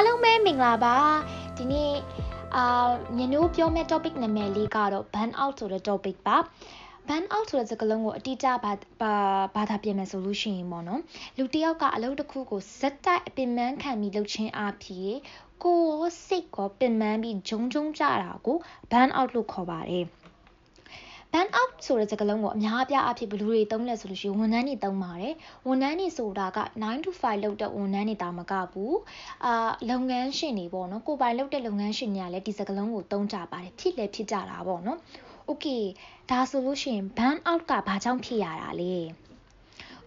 အားလုံးပဲမင်္ဂလာပါဒီနေ့အာညနိုးပြောမယ့် topic နာမည်လေးကတော့ burn out ဆိုတဲ့ topic ပါ burn out ဆိုတဲ့စကားလုံးကိုအတိအကျဘာဘာသာပြင်မယ်ဆိုလို့ရှိရင်ပေါ့နော်လူတစ်ယောက်ကအလုပ်တစ်ခုကိုဇက်တိုက်အပင်ပန်းခံပြီးလုပ်ခြင်းအဖြစ်ကိုယ်ရောစိတ်ရောပင်ပန်းပြီးဂျုံဂျုံကြတာကို burn out လို့ခေါ်ပါတယ် burn out ဆိုတဲ့စကားလုံးကိုအများအပြားအဖြစ်ဘလူတွေသုံးလဲဆိုလို့ရှိရင်ဝန်ထမ်းတွေသုံးပါတယ်ဝန်ထမ်းတွေဆိုတာက9 to 5လုပ်တဲ့ဝန်ထမ်းတွေတာမကဘူးအာလုပ်ငန်းရှင်တွေပေါ့နော်ကိုပိုင်လုပ်တဲ့လုပ်ငန်းရှင်တွေကလည်းဒီစကားလုံးကိုသုံးကြပါတယ်ဖြစ်လည်းဖြစ်ကြတာပေါ့နော် okay ဒါဆိုလို့ရှိရင် burn out ကဘာကြောင့်ဖြစ်ရတာလဲ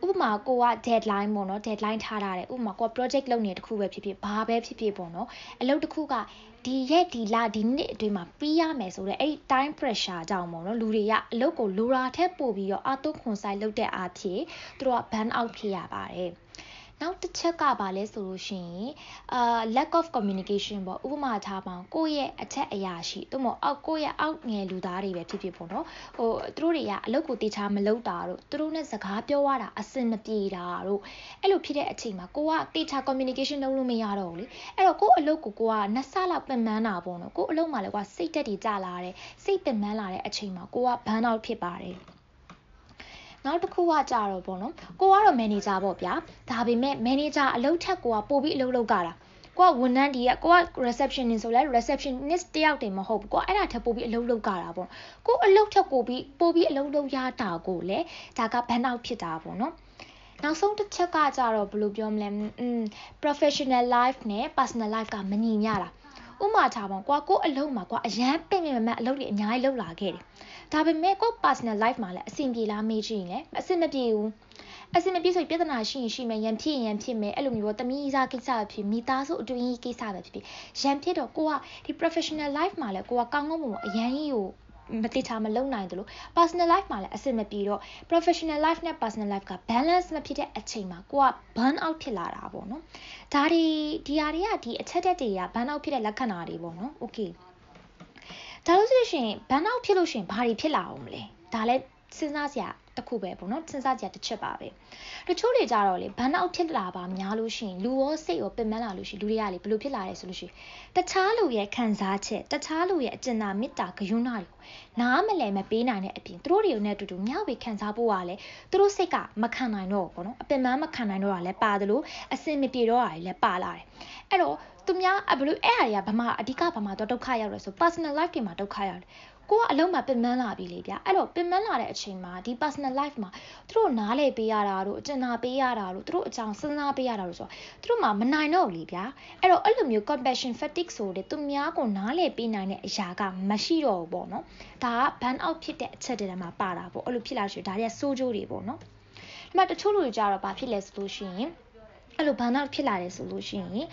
ဥပမာကိုက deadline ပေါ့နော် deadline ထားထားတယ်ဥပမာကိုက project လုပ်နေတဲ့တစ်ခုပဲဖြစ်ဖြစ်ဘာပဲဖြစ်ဖြစ်ပေါ့နော်အလုပ်တစ်ခုက ဒီရက်ဒီလဒီနှစ်အတွင်းမှာပြီးရမယ်ဆိုတော့အဲ့ဒီ time pressure ကြောင့်ပေါ့နော်လူတွေကအလုပ်ကိုလိုရာထက်ပိုပြီးတော့အတုခွန်ဆိုင်လုပ်တဲ့အားဖြင့်သူတို့က burn out ဖြစ်ရပါတယ် နောက်တစ်ချက်ကပါလဲဆိုလို့ရှိရင်အာ lack of communication ပေါ့ဥပမာထားပါကိုယ့်ရဲ့အထက်အရာရှိသို့မဟုတ်အောက်ကိုယ့်ရဲ့အောက်ငယ်လူသားတွေပဲဖြစ်ဖြစ်ပေါ့နော်ဟိုသူတို့တွေကအလုပ်ကိုတေချာမလုပ်တာတို့သူတို့နဲ့စကားပြောရတာအဆင်မပြေတာတို့အဲ့လိုဖြစ်တဲ့အချိန်မှာကိုကတေချာ communication လုပ်လို့မရတော့ဘူးလေအဲ့တော့ကိုယ့်အလုပ်ကိုကိုကနှစ်ဆလောက်ပင်ပန်းတာပေါ့နော်ကိုယ့်အလုပ်မှာလည်းကွာစိတ်တက်တွေကြလာတယ်စိတ်ပင်ပန်းလာတဲ့အချိန်မှာကိုက burn out ဖြစ်ပါတယ် နောက်တစ်ခုကကြတော့ပေါ့နော်ကိုကတော့ manager ပေါ့ဗျာဒါပေမဲ့ manager အလုပ်ထက်ကိုကပို့ပြီးအလုပ်လုပ်ကြတာကိုကဝန်ထမ်းဒီကကိုက receptionist ဆိုလဲ receptionist တယောက်တည်းမဟုတ်ဘူးကိုကအဲ့ဒါထက်ပိုပြီးအလုပ်လုပ်ကြတာပေါ့ကိုအလုပ်ထက်ကိုပြီးပိုပြီးအလုပ်လုပ်ရတာကိုလေဒါက burn out ဖြစ်တာပေါ့နော်နောက်ဆုံးတစ်ချက်ကကြတော့ဘယ်လိုပြောမလဲอืม professional life နဲ့ personal life ကမညီမျှတာ ဥမာထားပါကွာကိုအလုံးမှာကွာအရန်ပင်ပင်မမအလုပ်တွေအများကြီးလုပ်လာခဲ့တယ်ဒါပေမဲ့ကို personal life မှာလည်းအဆင်ပြေလားမေးကြည့်ရင်လည်းအဆင်မပြေဘူးအဆင်မပြေဆိုပြဿနာရှိရင်ရှိမယ်ရန်ဖြစ်ရင်ရန်ဖြစ်မယ်အဲ့လိုမျိုးပေါ့တမီးစားကိစ္စပဲဖြစ်မိသားစုအတွင်းကြီးကိစ္စပဲဖြစ်ဖြစ်ရန်ဖြစ်တော့ကိုကဒီ professional life မှာလည်းကိုကကောင်းကောင်းမွန်မွန်အရန်ကြီးကို မတိချာမလုံနိုင်တယ်လို့ personal life မှာလည်းအဆင်မပြေတော့ professional life နဲ့ personal life က balance မဖြစ်တဲ့အချိန်မှာကိုက burn out ဖြစ်လာတာပေါ့နော်ဒါတွေဒီဟာတွေကဒီအချက်တက်တွေက burn out ဖြစ်တဲ့လက္ခဏာတွေပေါ့နော် okay ဒါလို့ဆိုရှင် burn out ဖြစ်လို့ရှင်ဘာတွေဖြစ်လာအောင်မလဲဒါလည်း စဉ်းစားစရာတစ်ခုပဲပေါ့နော်စဉ်းစားကြတစ်ချက်ပါပဲတချို့တွေကြတော့လေဘန်အောက်ဖြစ်လာပါများလို့ရှိရင်လူရောစိတ်ရောပင်ပန်းလာလို့ရှိရင်လူတွေကလေဘယ်လိုဖြစ်လာလဲဆိုလို့ရှိရင်တခြားလူရဲ့ခံစားချက်တခြားလူရဲ့အကျဉ်းသာမေတ္တာဂယုဏတွေကိုနားမလည်မပေးနိုင်တဲ့အပြင်သူတို့တွေနဲ့အတူတူမျှဝေခံစားဖို့ကလည်းသူတို့စိတ်ကမခံနိုင်တော့ဘူးပေါ့နော်အပင်ပန်းမခံနိုင်တော့တာလည်းပါတယ်လို့အစင်မပြေတော့တာလည်းပါလာတယ်အဲ့တော့သူများဘလို့အဲ့ဟာတွေကဘာမှအဓိကဘာမှတော့ဒုက္ခရောက်ရဆို personal life တွေမှာဒုက္ခရောက်တယ် ကိုကအလုံးမှာပင်ပန်းလာပြီလေဗျာအဲ့တော့ပင်ပန်းလာတဲ့အချိန်မှာဒီ personal life မှာသူတို့နားလေပေးရတာတို့အကျဉ်းနာပေးရတာတို့သူတို့အကြောင်းစဉ်းစားပေးရတာတို့ဆိုတော့သူတို့မှာမနိုင်တော့ဘူးလေဗျာအဲ့တော့အဲ့လိုမျိုး compassion fatigue ဆိုတဲ့သူများကိုနားလေပေးနိုင်တဲ့အရာကမရှိတော့ဘူးပေါ့နော်ဒါက burn out ဖြစ်တဲ့အချက်တွေမှာပါတာပေါ့အဲ့လိုဖြစ်လာရှင်ဒါတွေကစိုးကြိုးတွေပေါ့နော်ဒီမှာတချို့လူတွေကြတော့ဘာဖြစ်လဲဆိုလို့ရှိရင်အဲ့လို burn out ဖြစ်လာတယ်ဆိုလို့ရှိရင်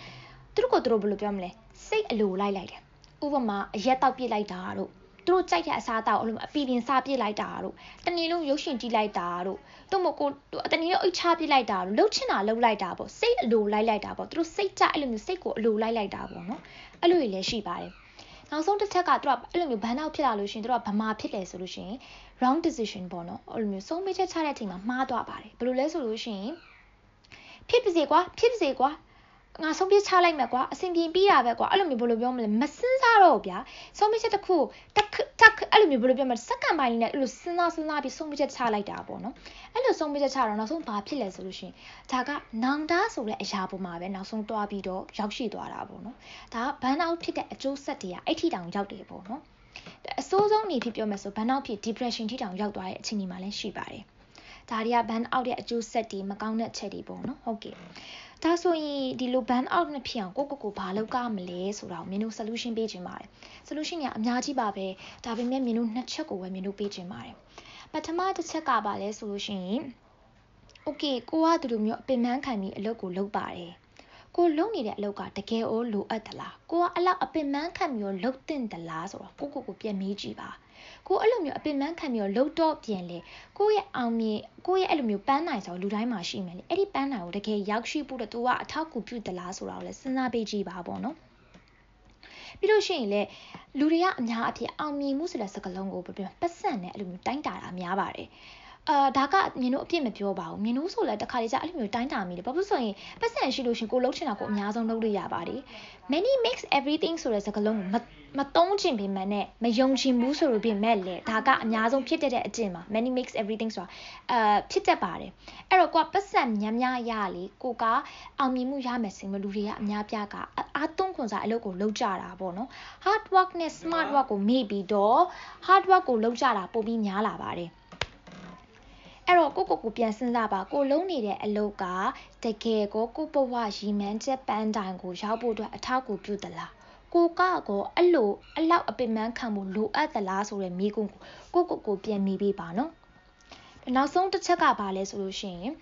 သူတို့ကိုသူတို့ဘယ်လိုပြောမလဲစိတ်အလိုလိုက်လိုက်တယ်ဥပမာအရက်တောက်ပြစ်လိုက်တာတို့ သူတို့ကြိုက်တဲ့အစားအသောက်အလိုအပီပင်စားပြစ်လိုက်တာတို့တနေ့လုံးရုပ်ရှင်ကြည့်လိုက်တာတို့သူ့မကိုတနေ့လုံးအိတ်ချပြစ်လိုက်တာတို့လှုပ်ချင်တာလှုပ်လိုက်တာပေါ့စိတ်အလိုလိုက်လိုက်တာပေါ့သူတို့စိတ်ကြအဲ့လိုမျိုးစိတ်ကိုအလိုလိုက်လိုက်တာပေါ့နော်အဲ့လိုကြီးလည်းရှိပါတယ်နောက်ဆုံးတစ်ချက်ကသူကအဲ့လိုမျိုးဘန်နောက်ဖြစ်လာလို့ရှိရင်သူကဗမာဖြစ်တယ်ဆိုလို့ရှိရင် wrong decision ပေါ့နော်အဲ့လိုမျိုးဆုံးဖြတ်ချက်ချတဲ့အချိန်မှာမှားသွားပါတယ်ဘယ်လိုလဲဆိုလို့ရှိရင်ဖြစ်ပါစေကွာဖြစ်ပါစေကွာ ငါဆုံးဖြတ်ချလိုက်မယ်ကွာအဆင်ပြေပြီးတာပဲကွာအဲ့လိုမျိုးဘယ်လိုပြောမလဲမစင်းစားတော့ဗျာဆုံးဖြတ်ချက်တစ်ခုတက်တက်အဲ့လိုမျိုးဘယ်လိုပြောမလဲစက္ကန့်ပိုင်းလေးနဲ့အဲ့လိုစဉ်းစားစဉ်းစားပြီးဆုံးဖြတ်ချက်ချလိုက်တာပေါ့နော်အဲ့လိုဆုံးဖြတ်ချက်ချတော့နောက်ဆုံးဘာဖြစ်လဲဆိုလို့ရှိရင်ဒါကနောင်တဆိုတဲ့အရာပေါ်မှာပဲနောက်ဆုံးတွားပြီးတော့ရောက်ရှိသွားတာပေါ့နော်ဒါကဘန်အောက်ဖြစ်တဲ့အကျိုးဆက်တွေကအဲ့ထိတောင်ရောက်တယ်ပေါ့နော်အစိုးဆုံးနေဖြစ်ပြောမယ်ဆိုဘန်အောက်ဖြစ် depression ထိတောင်ရောက်သွားတဲ့အခြေအနေမှာလည်းရှိပါတယ်ဒါတွေက ban out ရဲ့အကျိုးဆက်တွေမကောင်းတဲ့အချက်တွေပေါ့နော်ဟုတ်ကဲ့ ဒါဆိုရင်ဒီလို ban out မဖြစ်အောင်ကိုကိုကိုဘာလုပ်ကမလဲဆိုတာကိုမင်းတို့ solution ပေးခြင်းပါတယ် solution ကအများကြီးပါပဲဒါပေမဲ့မင်းတို့နှစ်ချက်ကိုပဲမင်းတို့ပေးခြင်းပါတယ်ပထမတစ်ချက်ကပါလဲဆိုလို့ရှိရင် okay ကိုကဒီလိုမျိုးအပင်ပန်းခံပြီးအလုပ်ကိုလုပ်ပါတယ် ကိုလုံနေတဲ့အလုပ်ကတကယ်ကိုလိုအပ်သလားကိုကအလောက်အပင်ပန်းခံပြီးတော့လုပ်တင်သလားဆိုတော့ကိုကိုကိုပြန်မေးကြည့်ပါကိုအဲ့လိုမျိုးအပင်ပန်းခံပြီးတော့လှုပ်တော့ပြန်လေကိုရဲ့အောင်မြင်ကိုရဲ့အဲ့လိုမျိုးပန်းနိုင်ဆိုလူတိုင်းမှာရှိမယ်လေအဲ့ဒီပန်းနိုင်ကိုတကယ်ရောက်ရှိဖို့တော့သူကအထောက်အကူပြုသလားဆိုတာကိုလည်းစဉ်းစားပေးကြည့်ပါပေါ့နော်ပြီးလို့ရှိရင်လေလူတွေကအများအပြားအောင်မြင်မှုဆိုတဲ့စကားလုံးကိုပြပြပတ်စံနဲ့အဲ့လိုမျိုးတိုင်းတာတာများပါတယ် အာဒါကမြင်တို့အပြစ်မပြောပါဘူးမြင်တို့ဆိုလဲတခါလေကြာအဲ့လိုမျိုးတိုင်းတာမိတယ်ဘာလို့ဆိုရင်ပတ်စံရှိလို့ရှင်ကိုလှုပ်ချင်တာကိုအများဆုံးလုပ်လို့ရပါတယ် many makes everything ဆိုတဲ့စကားလုံးကိုမမတုံးချင်ပေမဲ့နဲ့မယုံချင်ဘူးဆိုလို့ပြင်မဲ့လေဒါကအများဆုံးဖြစ်တဲ့အကျင့်ပါ many makes everything ဆိုတာအာဖြစ်တတ်ပါတယ်အဲ့တော့ကိုကပတ်စံများများရလေကိုကအောင်မြင်မှုရမယ်စင်မလူတွေကအများပြကအားသွန်းခွန်စားအလုပ်ကိုလုပ်ကြတာပေါ့နော် hard work နဲ့ smart work ကိုမေ့ပြီးတော့ hard work ကိုလုပ်ကြတာပိုပြီးများလာပါတယ် အဲ့တော့ကိုကိုကိုပြန်စဉ်းစားပါကိုလုံးနေတဲ့အလုပ်ကတကယ်ကိုကိုဘဝရီမန်းချက်ပန်းတိုင်ကိုရောက်ဖို့အတွက်အထောက်အကူပြုသလားကိုကကိုအဲ့လိုအလောက်အပင်ပန်းခံမှုလိုအပ်သလားဆိုတဲ့မိကုန်းကိုကိုကိုကိုပြန်မိပေးပါနော်နောက်ဆုံးတစ်ချက်ကပါလဲဆိုလို့ရှိရင်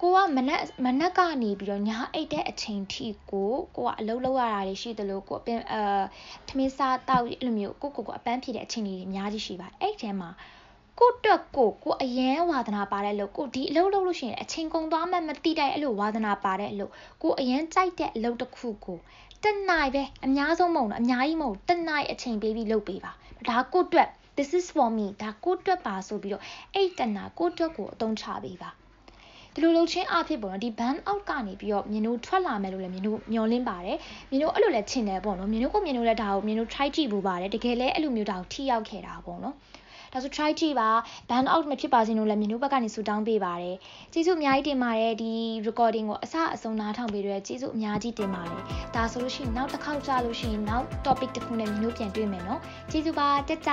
ကိုကမနက်မနက်ကနေပြီးတော့ညာအိတ်တဲ့အချိန်ထိကိုကိုကအလုပ်လုပ်ရတာတွေရှိသလိုကိုအပင်အာထမင်းစားတောက်အဲ့လိုမျိုးကိုကိုကိုအပန်းဖြေတဲ့အချိန်တွေအများကြီးရှိပါတယ်အဲ့ထဲမှာ ကိုတွက်ကိုကိုအရန်ဝါသနာပါတဲ့လို့ကိုဒီအလုပ်လုပ်လို့ရှိရင်အချိန်ကုန်သွားမှမတိတဲ့အဲ့လိုဝါသနာပါတဲ့လို့ကိုအရန်ကြိုက်တဲ့အလုပ်တစ်ခုကိုတနိုင်ပဲအများဆုံးမဟုတ်တော့အများကြီးမဟုတ်တနိုင်အချိန်ပေးပြီးလုပ်ပေးပါဒါကိုတွက် this is for me ဒါကိုတွက်ပါဆိုပြီးတော့အဲ့တနာကိုတွက်ကိုအသုံးချပေးပါဒီလိုလုပ်ချင်းအဖြစ်ပေါ့နော်ဒီ ban out ကနေပြီးတော့မြင်တို့ထွက်လာမယ်လို့လည်းမြင်တို့မျှော်လင့်ပါတယ်မြင်တို့အဲ့လိုလည်းချင်တယ်ပေါ့နော်မြင်တို့ကိုမြင်တို့လည်းဒါကိုမြင်တို့ try ကြည့်ဖို့ပါတယ်တကယ်လည်းအဲ့လိုမျိုးဒါကိုထိရောက်ခဲ့တာပေါ့နော် ဒါဆို try ကြည့်ပါ ban out မဖြစ်ပါစေလို့လည်းမြင်တို့ဘက်ကနေဆူတောင်းပေးပါတယ်ကျေးဇူးအများကြီးတင်ပါတယ်ဒီ recording ကိုအစအဆုံးနားထောင်ပေးရတဲ့ကျေးဇူးအများကြီးတင်ပါတယ်ဒါဆိုလို့ရှိရင်နောက်တစ်ခေါက်ကြာလို့ရှိရင်နောက် topic တစ်ခုနဲ့မြင်တို့ပြန်တွေ့မယ်နော်ကျေးဇူးပါတကြ